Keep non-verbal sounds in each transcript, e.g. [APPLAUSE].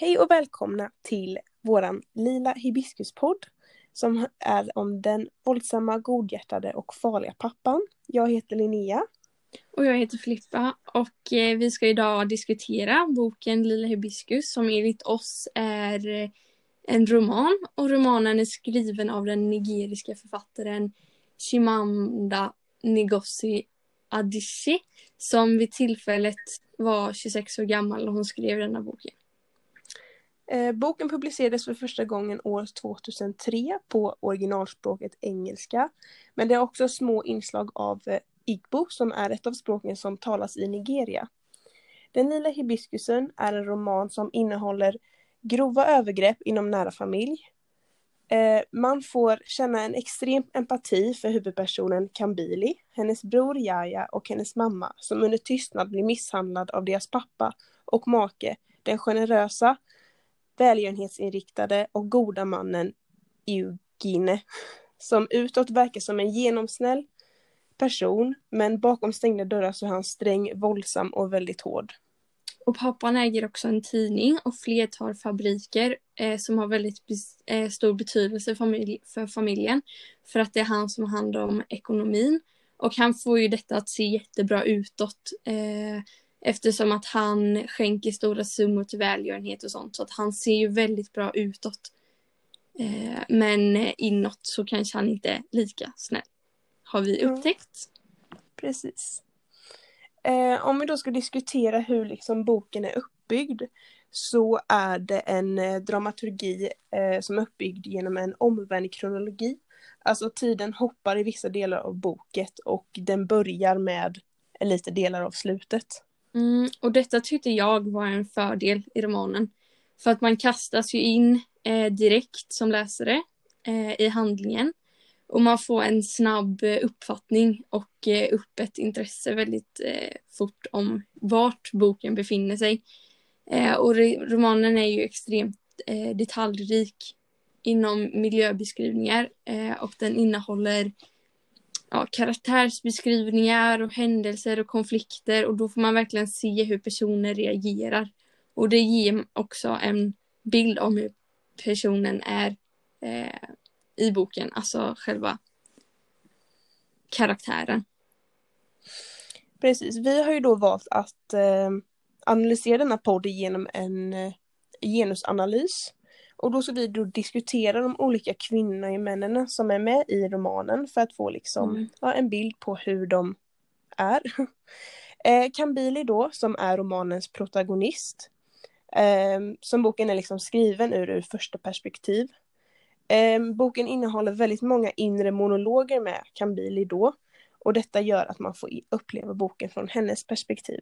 Hej och välkomna till våran lila hibiskuspodd som är om den våldsamma, godhjärtade och farliga pappan. Jag heter Linnea. Och jag heter Filippa och eh, vi ska idag diskutera boken Lila hibiskus som enligt oss är eh, en roman och romanen är skriven av den nigeriska författaren Chimamanda Ngozi Adichie som vid tillfället var 26 år gammal när hon skrev denna boken. Eh, boken publicerades för första gången år 2003 på originalspråket engelska. Men det är också små inslag av eh, igbo som är ett av språken som talas i Nigeria. Den lila hibiskusen är en roman som innehåller grova övergrepp inom nära familj. Eh, man får känna en extrem empati för huvudpersonen Kambili, hennes bror Yahya och hennes mamma som under tystnad blir misshandlad av deras pappa och make, den generösa välgörenhetsinriktade och goda mannen Eugene, som utåt verkar som en genomsnäll person, men bakom stängda dörrar så är han sträng, våldsam och väldigt hård. Och pappan äger också en tidning och flertal fabriker eh, som har väldigt eh, stor betydelse familj för familjen. För att det är han som har hand om ekonomin. Och han får ju detta att se jättebra utåt. Eh, Eftersom att han skänker stora summor till välgörenhet och sånt. Så att han ser ju väldigt bra utåt. Eh, men inåt så kanske han inte är lika snäll. Har vi upptäckt. Mm. Precis. Eh, om vi då ska diskutera hur liksom boken är uppbyggd så är det en eh, dramaturgi eh, som är uppbyggd genom en omvänd kronologi. Alltså tiden hoppar i vissa delar av boken och den börjar med lite delar av slutet. Mm, och detta tyckte jag var en fördel i romanen. För att man kastas ju in eh, direkt som läsare eh, i handlingen. Och man får en snabb eh, uppfattning och eh, upp ett intresse väldigt eh, fort om vart boken befinner sig. Eh, och romanen är ju extremt eh, detaljrik inom miljöbeskrivningar eh, och den innehåller ja, karaktärsbeskrivningar och händelser och konflikter och då får man verkligen se hur personer reagerar. Och det ger också en bild om hur personen är eh, i boken, alltså själva karaktären. Precis, vi har ju då valt att eh, analysera denna podd genom en eh, genusanalys. Och då ska vi då diskutera de olika kvinnorna i männen som är med i romanen för att få liksom mm. ja, en bild på hur de är. [LAUGHS] eh, Kambili då, som är romanens protagonist. Eh, som boken är liksom skriven ur, ur första perspektiv. Eh, boken innehåller väldigt många inre monologer med Kambili då. Och detta gör att man får uppleva boken från hennes perspektiv.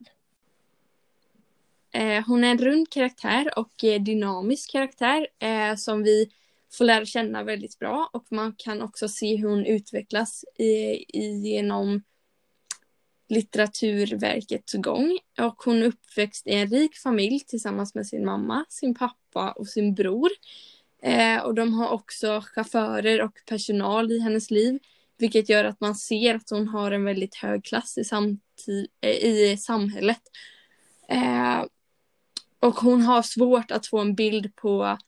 Eh, hon är en rund karaktär och eh, dynamisk karaktär eh, som vi får lära känna väldigt bra och man kan också se hur hon utvecklas i, genom litteraturverkets gång. Och hon är uppväxt i en rik familj tillsammans med sin mamma, sin pappa och sin bror. Eh, och de har också chaufförer och personal i hennes liv. Vilket gör att man ser att hon har en väldigt hög klass i, samtid, i samhället. Eh, och hon har svårt att få en bild på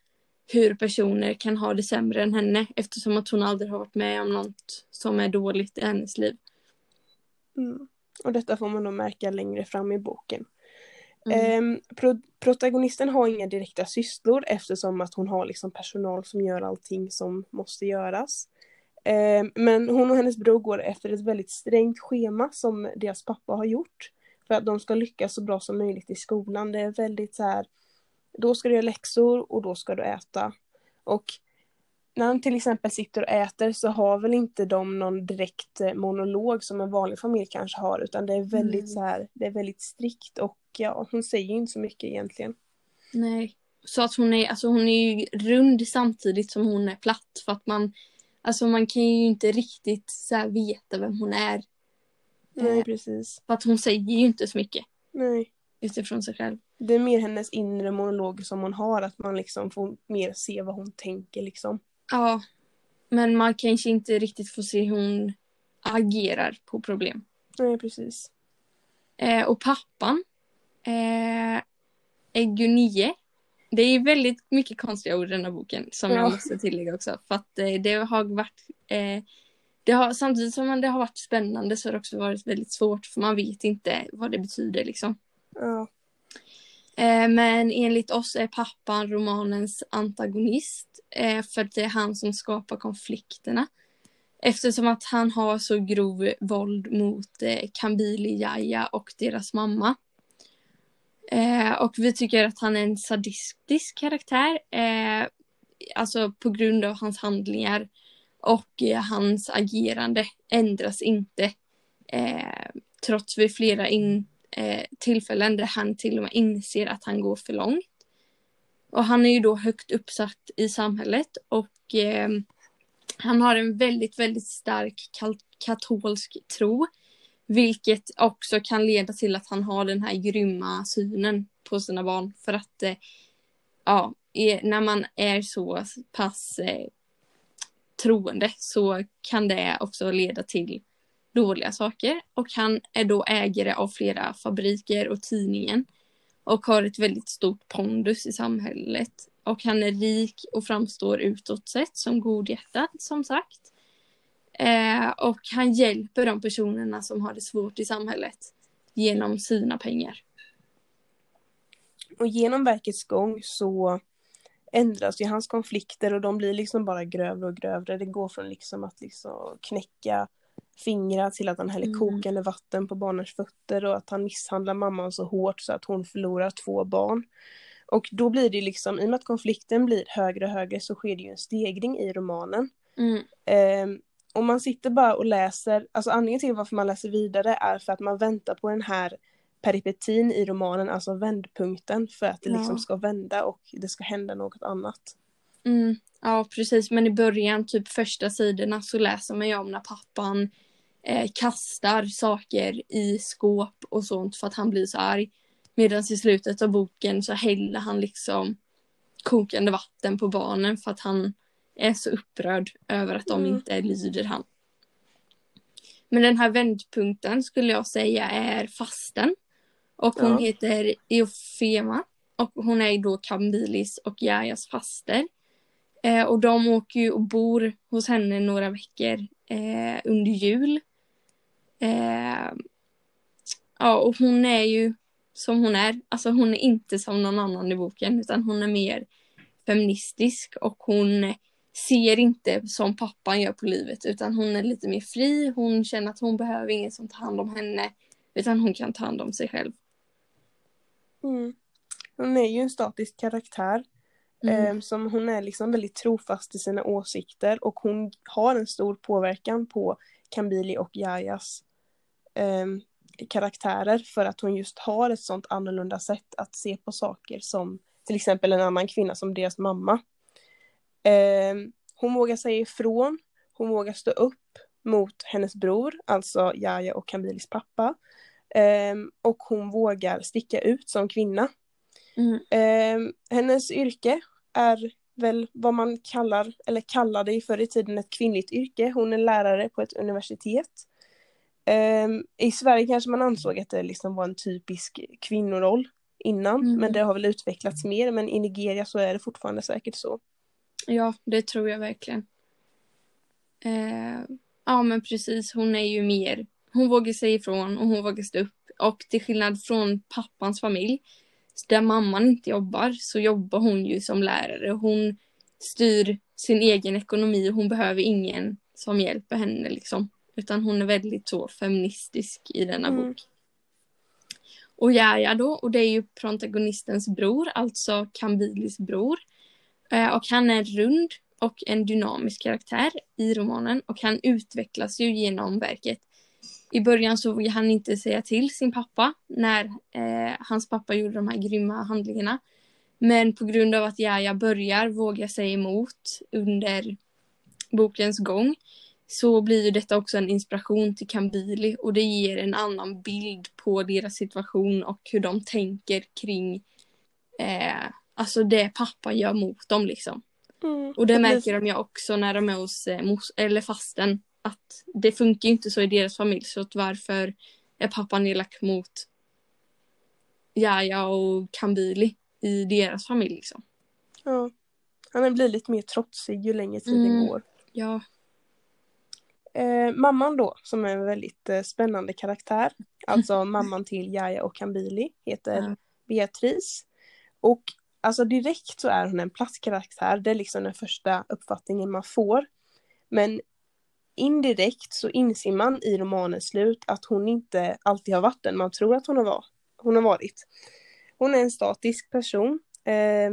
hur personer kan ha det sämre än henne eftersom att hon aldrig har varit med om något som är dåligt i hennes liv. Mm. Och detta får man då märka längre fram i boken. Mm. Eh, pro protagonisten har inga direkta sysslor eftersom att hon har liksom personal som gör allting som måste göras. Eh, men hon och hennes bror går efter ett väldigt strängt schema som deras pappa har gjort för att de ska lyckas så bra som möjligt i skolan. Det är väldigt så här, då ska du göra läxor och då ska du äta. Och när han till exempel sitter och äter så har väl inte de någon direkt eh, monolog som en vanlig familj kanske har utan det är väldigt mm. så här, det är väldigt strikt och ja, hon säger inte så mycket egentligen. Nej, så att hon är, alltså hon är ju rund samtidigt som hon är platt för att man, alltså man kan ju inte riktigt så veta vem hon är Nej, eh, precis. För att hon säger ju inte så mycket. Nej. Utifrån sig själv. Det är mer hennes inre monologer som hon har, att man liksom får mer se vad hon tänker liksom. Ja. Men man kanske inte riktigt får se hur hon agerar på problem. Nej, precis. Eh, och pappan, eh, Egunie, det är väldigt mycket konstiga ord i den här boken som Ja. jag måste tillägga också. För att eh, det har varit eh, det har, samtidigt som det har varit spännande så har det också varit väldigt svårt för man vet inte vad det betyder liksom. Ja. Eh, men enligt oss är pappan romanens antagonist eh, för det är han som skapar konflikterna. Eftersom att han har så grov våld mot eh, Kambili Jaja och deras mamma. Och vi tycker att han är en sadistisk karaktär. Alltså på grund av hans handlingar och eh, hans agerande ändras inte. Eh, trots vid flera in, eh, tillfällen där han till och med inser att han går för långt. Och han är ju då högt uppsatt i samhället och eh, han har en väldigt, väldigt stark katolsk tro. Vilket också kan leda till att han har den här grymma synen på sina barn. För att eh, ja, när man är så pass eh, troende så kan det också leda till dåliga saker. Och han är då ägare av flera fabriker och tidningen. Och har ett väldigt stort pondus i samhället. Och han är rik och framstår utåt sett som godhjärtad som sagt. Eh, och han hjälper de personerna som har det svårt i samhället genom sina pengar. Och genom verkets gång så ändras ju hans konflikter och de blir liksom bara grövre och grövre. Det går från liksom att liksom knäcka fingrar till att han häller Mm. kokande vatten på barnens fötter och att han misshandlar mamman så hårt så att hon förlorar två barn. Och då blir det liksom, i och med att konflikten blir högre och högre så sker det ju en stegring i romanen. Mm. Eh, om man sitter bara och läser, alltså anledningen till varför man läser vidare är för att man väntar på den här peripetin i romanen, alltså vändpunkten för att det Ja. liksom ska vända och det ska hända något annat. Mm, ja, precis. Men i början, typ första sidorna, så läser man ju om när pappan eh, kastar saker i skåp och sånt för att han blir så arg. Medan i slutet av boken så häller han liksom kokande vatten på barnen för att han är så upprörd över att de Mm. inte lyder han. Men den här vändpunkten skulle jag säga är fasten. Och hon Ja. heter Eufema. Och hon är då Kambilis och Jajas faster. Eh, och de åker ju och bor hos henne några veckor eh, under jul. Eh, ja, och hon är ju som hon är. Alltså hon är inte som någon annan i boken utan hon är mer feministisk och hon ser inte som pappan gör på livet utan hon är lite mer fri. Hon känner att hon behöver ingen som tar hand om henne utan hon kan ta hand om sig själv. Mm. Hon är ju en statisk karaktär. Mm. Eh, som hon är liksom väldigt trofast i sina åsikter och hon har en stor påverkan på Kambili och Jajas eh, karaktärer för att hon just har ett sånt annorlunda sätt att se på saker som till exempel en annan kvinna som deras mamma. Eh, hon vågar säga ifrån, hon vågar stå upp mot hennes bror, alltså Jaja och Kambilis pappa. Eh, och hon vågar sticka ut som kvinna. Mm. Eh, hennes yrke är väl vad man kallar, eller kallade i förr i tiden ett kvinnligt yrke. Hon är lärare på ett universitet. Eh, I Sverige kanske man ansåg att det liksom var en typisk kvinnoroll innan, Mm. men det har väl utvecklats mer. Men i Nigeria så är det fortfarande säkert så. Ja, det tror jag verkligen. Eh, ja, men precis. Hon är ju mer... Hon vågar säga ifrån och hon vågar stå upp. Och till skillnad från pappans familj, där mamman inte jobbar, så jobbar hon ju som lärare. Hon styr sin egen ekonomi och hon behöver ingen som hjälper henne liksom. Utan hon är väldigt så feministisk i denna Mm. bok. Och Jaja då, och det är ju protagonistens bror, alltså Kambilis bror. Eh, Och han är rund och en dynamisk karaktär i romanen och han utvecklas ju genom verket. I början så vågade han inte säga till sin pappa när eh, hans pappa gjorde de här grymma handlingarna. Men på grund av att Jaja börjar våga säga emot under bokens gång så blir ju detta också en inspiration till Kambili och det ger en annan bild på deras situation och hur de tänker kring eh, alltså det pappa gör mot dem liksom. Mm. Och det märker de ju också när de är hos eh, mos- eller fasten. Att det funkar ju inte så i deras familj så att varför är pappan elak mot Jaja och Kambili? i deras familj liksom. Ja. Han blir lite mer trotsig ju längre tiden Mm. går. Ja. Eh, mamman då, som är en väldigt eh, spännande karaktär, alltså [LAUGHS] mamman till Yahya och Kambili, heter Ja. Beatrice. Och alltså direkt så är hon en platskaraktär, det är liksom den första uppfattningen man får. Men indirekt så inser man i romanens slut att hon inte alltid har varit den man tror att hon har, var, hon har varit. Hon är en statisk person. Eh,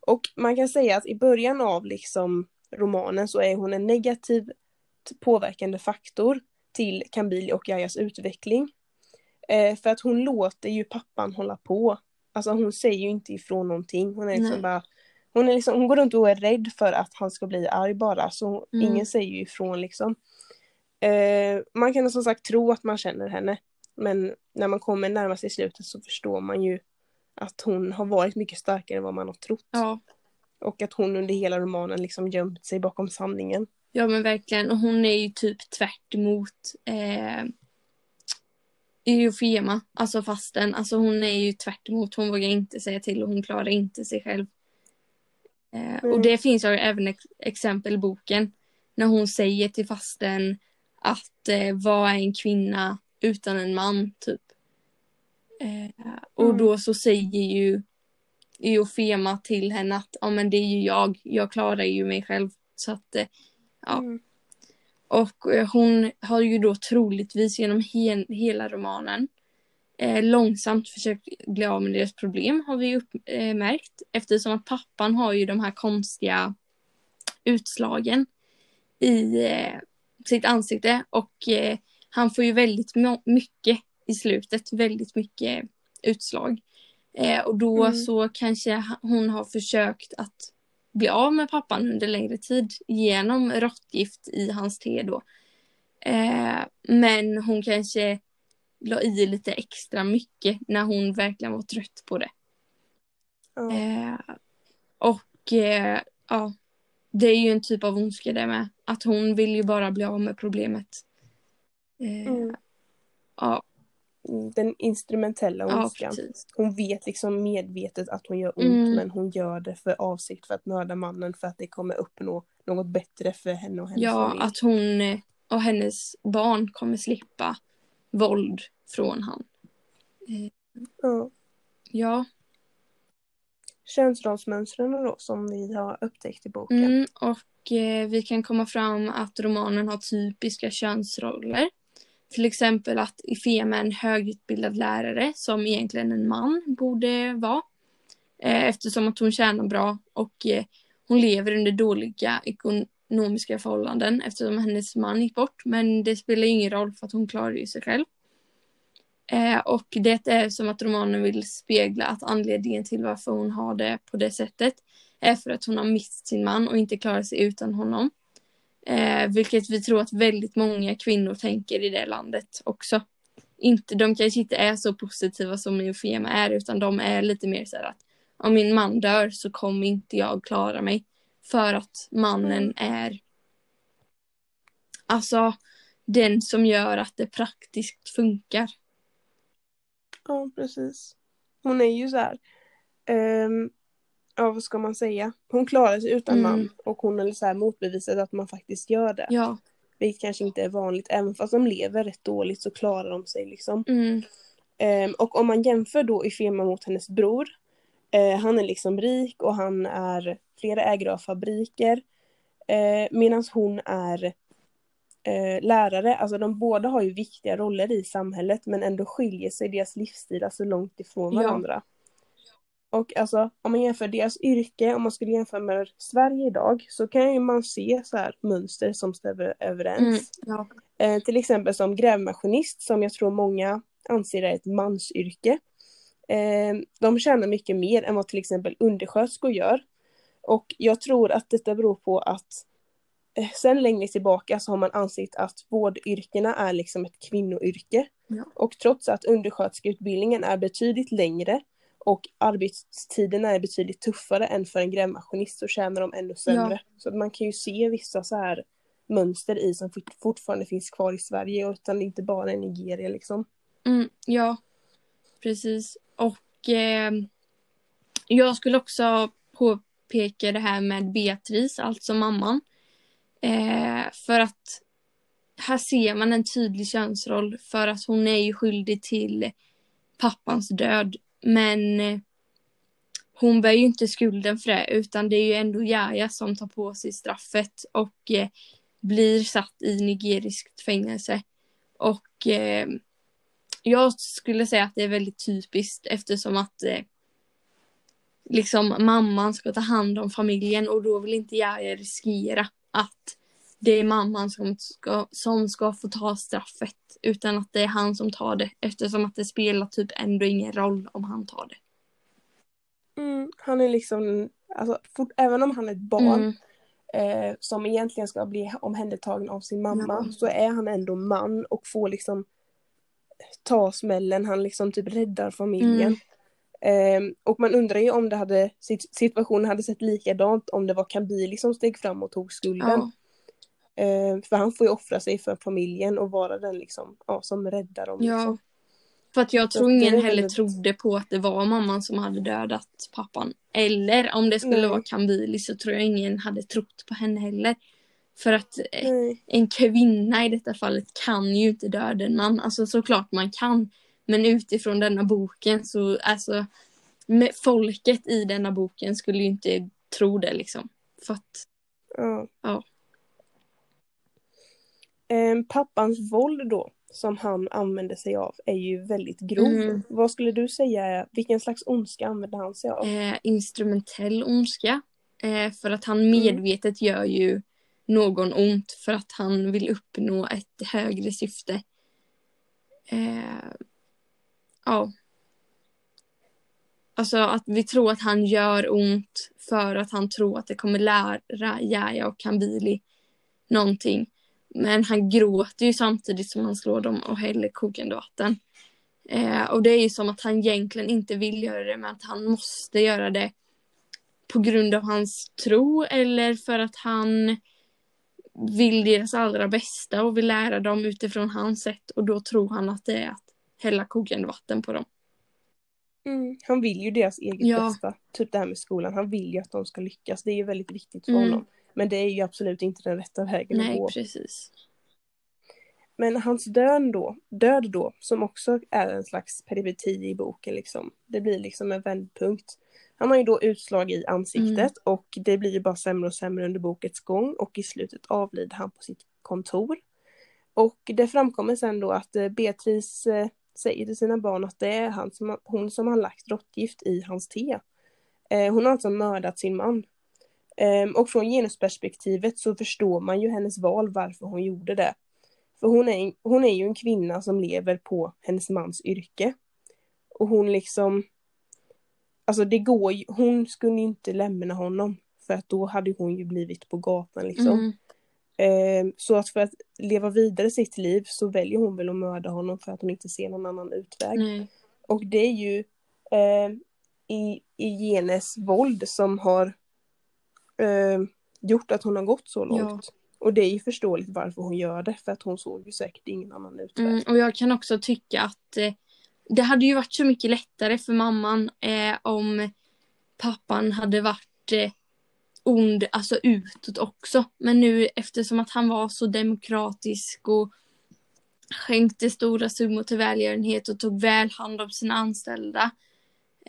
och man kan säga att i början av liksom romanen så är hon en negativ påverkande faktor till Kambili och Yayas utveckling. Eh, för att hon låter ju pappan hålla på. Alltså hon säger ju inte ifrån någonting. Hon är liksom Nej. bara hon, är liksom, hon går runt och är rädd för att han ska bli arg bara. Så Mm. ingen säger ju ifrån liksom. Eh, man kan som sagt tro att man känner henne. Men när man kommer närmast i slutet så förstår man ju att hon har varit mycket starkare än vad man har trott. Ja. Och att hon under hela romanen liksom gömt sig bakom sanningen. Ja men verkligen. Och hon är ju typ tvärt emot eh, Eufema, alltså fasten. Alltså hon är ju tvärt emot. Hon vågar inte säga till och hon klarar inte sig själv. Eh, Och Mm. det finns ju även ex- exempel i boken. När hon säger till fasten att eh, vad är en kvinna utan en man, typ. Eh, och Mm. då så säger ju Eufema till henne att ja men det är ju jag, jag klarar ju mig själv. Så att eh, Ja. Mm. Och eh, hon har ju då troligtvis genom he hela romanen eh, långsamt försökt bli av med deras problem har vi upp, eh, märkt. Eftersom att pappan har ju de här konstiga utslagen i eh, sitt ansikte och eh, han får ju väldigt mycket i slutet, väldigt mycket utslag. Eh, och då Mm. så kanske hon har försökt att bli av med pappan under längre tid genom råttgift i hans te då. Eh, men hon kanske la i lite extra mycket när hon verkligen var trött på det. Ja. Eh, och eh, ja, det är ju en typ av ondska det med. Att hon vill ju bara bli av med problemet. Eh, Mm. Ja, Den instrumentella ja, ondskan. precis. hon vet liksom medvetet att hon gör ont Mm. men hon gör det för avsikt för att mörda mannen för att det kommer uppnå något bättre för henne och hennes Ja, familj. att hon eh, och hennes barn kommer slippa våld från han. Ja. Ja, Könsrollsmönstren då som vi har upptäckt i boken. mm, och eh, vi kan komma fram att romanen har typiska könsroller. Till exempel att Ifema är en högutbildad lärare som egentligen en man borde vara. Eh, eftersom att hon tjänar bra och eh, hon lever under dåliga ekonomiska förhållanden eftersom hennes man gick bort. Men det spelar ingen roll för att hon klarar ju sig själv. Eh, och det är som att romanen vill spegla att anledningen till varför hon har det på det sättet är för att hon har mist sin man och inte klarar sig utan honom. Eh, vilket vi tror att väldigt många kvinnor tänker i det landet också. Inte, de kanske inte är så positiva som Eufema är utan de är lite mer så här att om min man dör så kommer inte jag klara mig. För att mannen är alltså den som gör att det praktiskt funkar. Ja, precis. Hon är ju så här. ehm, ja, vad ska man säga? Hon klarar sig utan Mm. man och hon har så här motbevisat att man faktiskt gör det. Ja. Vilket kanske inte är vanligt. Även fast de lever rätt dåligt så klarar de sig liksom. Mm. Ehm, och om man jämför då Ifema mot hennes bror. Eh, han är liksom rik och han är flera ägare av fabriker. Eh, Medan hon är eh, lärare. Alltså de båda har ju viktiga roller i samhället men ändå skiljer sig deras livsstilar så långt ifrån Ja. varandra. Och alltså om man jämför deras yrke, om man skulle jämföra med Sverige idag så kan ju man se så här mönster som stämmer överens. Mm. Ja. Eh, till exempel som grävmaskinist som jag tror många anser är ett mansyrke. Eh, de tjänar mycket mer än vad till exempel undersköterskor gör. Och jag tror att detta beror på att eh, sen längre tillbaka så har man ansett att vårdyrkena är liksom ett kvinnoyrke. Ja. Och trots att undersköterskeutbildningen är betydligt längre och arbetstiderna är betydligt tuffare än för en grävmaskinist så tjänar de ännu sämre. Så att man kan ju se vissa så här mönster i som fort- fortfarande finns kvar i Sverige utan inte bara i Nigeria liksom. Mm, ja, precis. Och eh, jag skulle också påpeka det här med Beatrice, alltså mamman. Eh, för att här ser man en tydlig könsroll för att hon är ju skyldig till pappans död. Men eh, hon bär ju inte skulden för det utan det är ju ändå Jaja som tar på sig straffet och eh, blir satt i nigeriskt fängelse. Och eh, jag skulle säga att det är väldigt typiskt eftersom att eh, liksom mamman ska ta hand om familjen och då vill inte Jaja riskera att det är mamman som ska, som ska få ta straffet utan att det är han som tar det eftersom att det spelar typ ändå ingen roll om han tar det. Mm, han är liksom, alltså, fort, även om han är ett barn mm. eh, som egentligen ska bli omhändertagen av sin mamma mm. så är han ändå man och får liksom ta smällen, han liksom typ räddar familjen. Eh, och man undrar ju om det hade, situationen hade sett likadant om det var Kabili som steg fram och tog skulden. Ja. Eh, för han får ju offra sig för familjen och vara den liksom, ja, som räddar dem. Ja. Liksom. För att jag tror ingen heller väldigt... trodde på att det var mamman som hade dödat pappan. Eller om det skulle Nej. vara Kambili så tror jag ingen hade trott på henne heller. För att eh, Nej. en kvinna i detta fallet kan ju inte döda en man. Alltså såklart man kan. Men utifrån denna boken så, alltså folket i denna boken skulle ju inte tro det liksom. För att, ja. ja. Eh, pappans våld då, som han använder sig av, är ju väldigt grov. Mm. Vad skulle du säga, vilken slags ondska använder han sig av? Eh, instrumentell ondska. Eh, för att han medvetet mm. gör ju någon ont för att han vill uppnå ett högre syfte. Eh, ja. Alltså att vi tror att han gör ont för att han tror att det kommer lära Jaja och Kambili någonting. Men han gråter ju samtidigt som han slår dem och häller kokande vatten. Eh, och det är ju som att han egentligen inte vill göra det men att han måste göra det på grund av hans tro eller för att han vill deras allra bästa och vill lära dem utifrån hans sätt och då tror han att det är att hälla kokande vatten på dem. Mm, han vill ju deras eget ja. bästa. Typ det här med skolan. Han vill ju att de ska lyckas. Det är ju väldigt viktigt för mm. honom. Men det är ju absolut inte den rätta vägen Nej, att gå. precis. Men hans död då, död då, som också är en slags peripeti i boken liksom. Det blir liksom en vändpunkt. Han har ju då utslag i ansiktet mm. och det blir ju bara sämre och sämre under bokens gång och i slutet avlider han på sitt kontor. Och det framkommer sen då att eh, Beatrice eh, säger till sina barn att det är han som, hon som har lagt råttgift i hans te. Eh, hon har alltså mördat sin man. Ehm, och från genusperspektivet så förstår man ju hennes val varför hon gjorde det. För hon är, hon är ju en kvinna som lever på hennes mans yrke. Och hon liksom, alltså det går ju, hon skulle inte lämna honom. För att då hade hon ju blivit på gatan liksom. Mm. Eh, så att för att leva vidare sitt liv så väljer hon väl att mörda honom för att hon inte ser någon annan utväg. Nej. Och det är ju eh, i, i Genes våld som har eh, gjort att hon har gått så långt. Ja. Och det är ju förståeligt varför hon gör det, för att hon såg ju säkert ingen annan utväg. Mm, och jag kan också tycka att eh, det hade ju varit så mycket lättare för mamman eh, om pappan hade varit eh, ond, alltså utåt också. Men nu eftersom att han var så demokratisk och skänkte stora summor till välgörenhet och tog väl hand om sina anställda.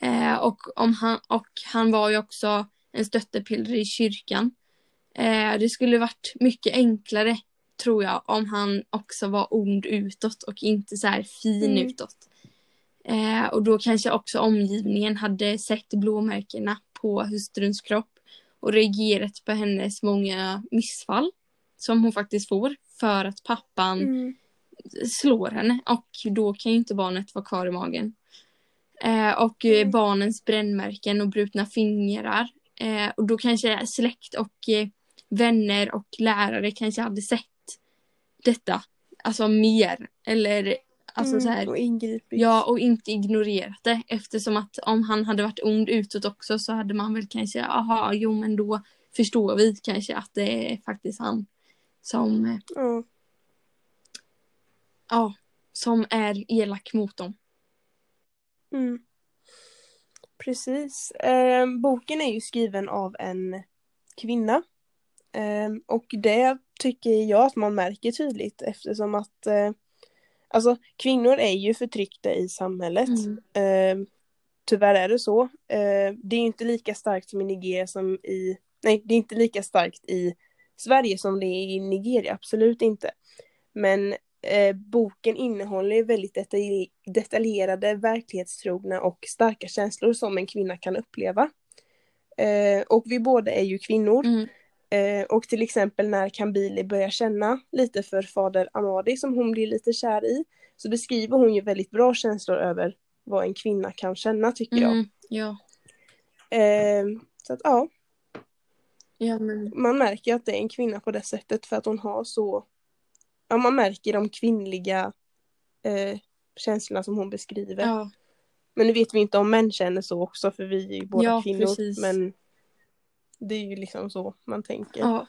Eh, och, om han, och han var ju också en stöttepiller i kyrkan. Eh, det skulle varit mycket enklare tror jag om han också var ond utåt och inte så här fin mm. utåt. Eh, och då kanske också omgivningen hade sett blåmärkena på hustruns kropp och reagerat på hennes många missfall som hon faktiskt får för att pappan mm. slår henne och då kan ju inte barnet vara kvar i magen. Eh, och mm. barnens brännmärken och brutna fingrar Eh, och då kanske släkt och eh, vänner och lärare kanske hade sett detta. Alltså mer. Eller alltså mm, så här. Och ingripit. Ja, och inte ignorerat det. Eftersom att om han hade varit ond utåt också så hade man väl kanske, aha, jo men då förstår vi kanske att det är faktiskt han som mm. ja, som är elak mot dem. Mm. precis. Eh, boken är ju skriven av en kvinna. Eh, och det tycker jag att man märker tydligt eftersom att eh, alltså kvinnor är ju förtryckta i samhället. Mm. Eh, tyvärr är det så. Eh, det är inte lika starkt som i Nigeria som i, nej det är inte lika starkt i Sverige som det är i Nigeria, absolut inte. Men eh, boken innehåller väldigt detalj detaljerade, verklighetstrogna och starka känslor som en kvinna kan uppleva. Eh, och vi båda är ju kvinnor. Mm. Eh, och till exempel när Kambili börjar känna lite för fader Amadi som hon blir lite kär i så beskriver hon ju väldigt bra känslor över vad en kvinna kan känna tycker jag. Mm. Ja. Eh, så att ja, Ja, men... man märker att det är en kvinna på det sättet för att hon har så, ja man märker de kvinnliga eh, känslorna som hon beskriver. ja. Men nu vet vi inte om män känner så också för vi är ju båda Ja, kvinnor. precis. Men det är ju liksom så man tänker. Ja.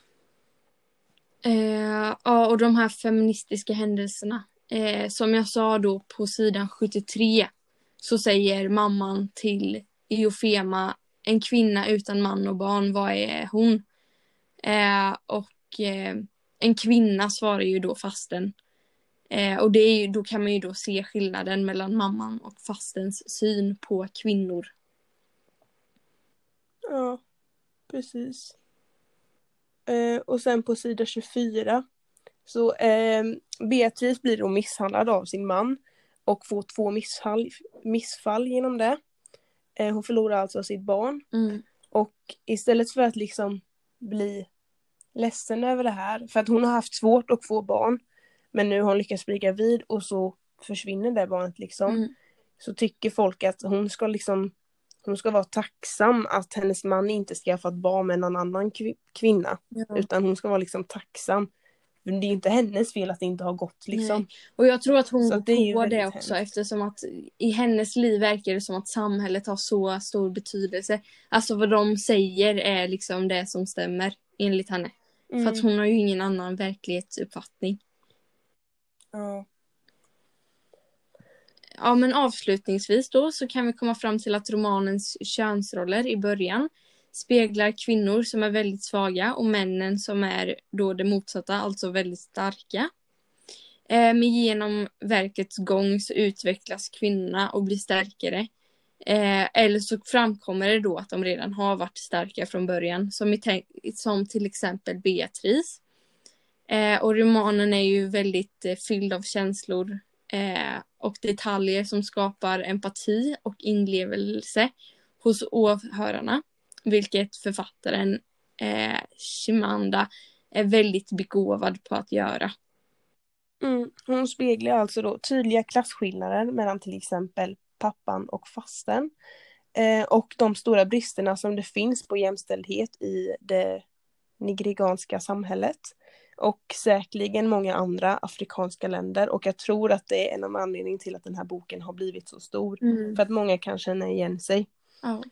Eh, ja, och de här feministiska händelserna. Eh, som jag sa då på sidan 73 så säger mamman till Iofema en kvinna utan man och barn, vad är hon? Eh, och eh, en kvinna svarar ju då fasten. Eh, och det är ju, då kan man ju då se skillnaden mellan mamman och fastens syn på kvinnor. Ja, precis. Eh, och sen på sida 24 så eh, Beatrice blir då misshandlad av sin man och får två missfall, missfall genom det. Eh, hon förlorar alltså sitt barn Mm. och istället för att liksom bli ledsen över det här, för att hon har haft svårt att få barn, men nu har hon lyckats bli gravid och så försvinner det barnet liksom. Mm. Så tycker folk att hon ska liksom, hon ska vara tacksam att hennes man inte skaffat barn med någon annan kvi- kvinna. Ja. Utan hon ska vara liksom tacksam. Men det är inte hennes fel att det inte har gått liksom. Nej. Och jag tror att hon går det på det också hemskt. eftersom att i hennes liv verkar det som att samhället har så stor betydelse. Alltså vad de säger är liksom det som stämmer enligt henne. Mm. För att hon har ju ingen annan verklighetsuppfattning. ja. Ja men avslutningsvis då så kan vi komma fram till att romanens könsroller i början speglar kvinnor som är väldigt svaga och männen som är då det motsatta, alltså väldigt starka. Men genom verkets gång så utvecklas kvinnorna och blir starkare. Ehm, eller så framkommer det då att de redan har varit starka från början, som, i som till exempel Beatrice. Ehm, och romanen är ju väldigt eh, fylld av känslor eh, och detaljer som skapar empati och inlevelse hos åhörarna. Vilket författaren eh, Shimanda är väldigt begåvad på att göra. Mm. Hon speglar alltså då tydliga klasskillnader mellan till exempel pappan och fasten. Eh, och de stora bristerna som det finns på jämställdhet i det nigerianska samhället. Och säkerligen många andra afrikanska länder. Och jag tror att det är en av anledningarna till att den här boken har blivit så stor. För att många kan känna igen sig. Ja.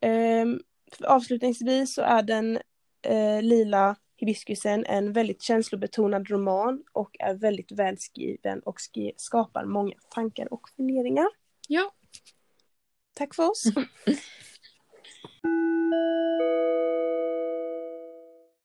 Ehm, avslutningsvis så är den eh, lila hibiskusen en väldigt känslobetonad roman och är väldigt välskriven och skapar många tankar och funderingar. ja. Tack för oss! [LAUGHS]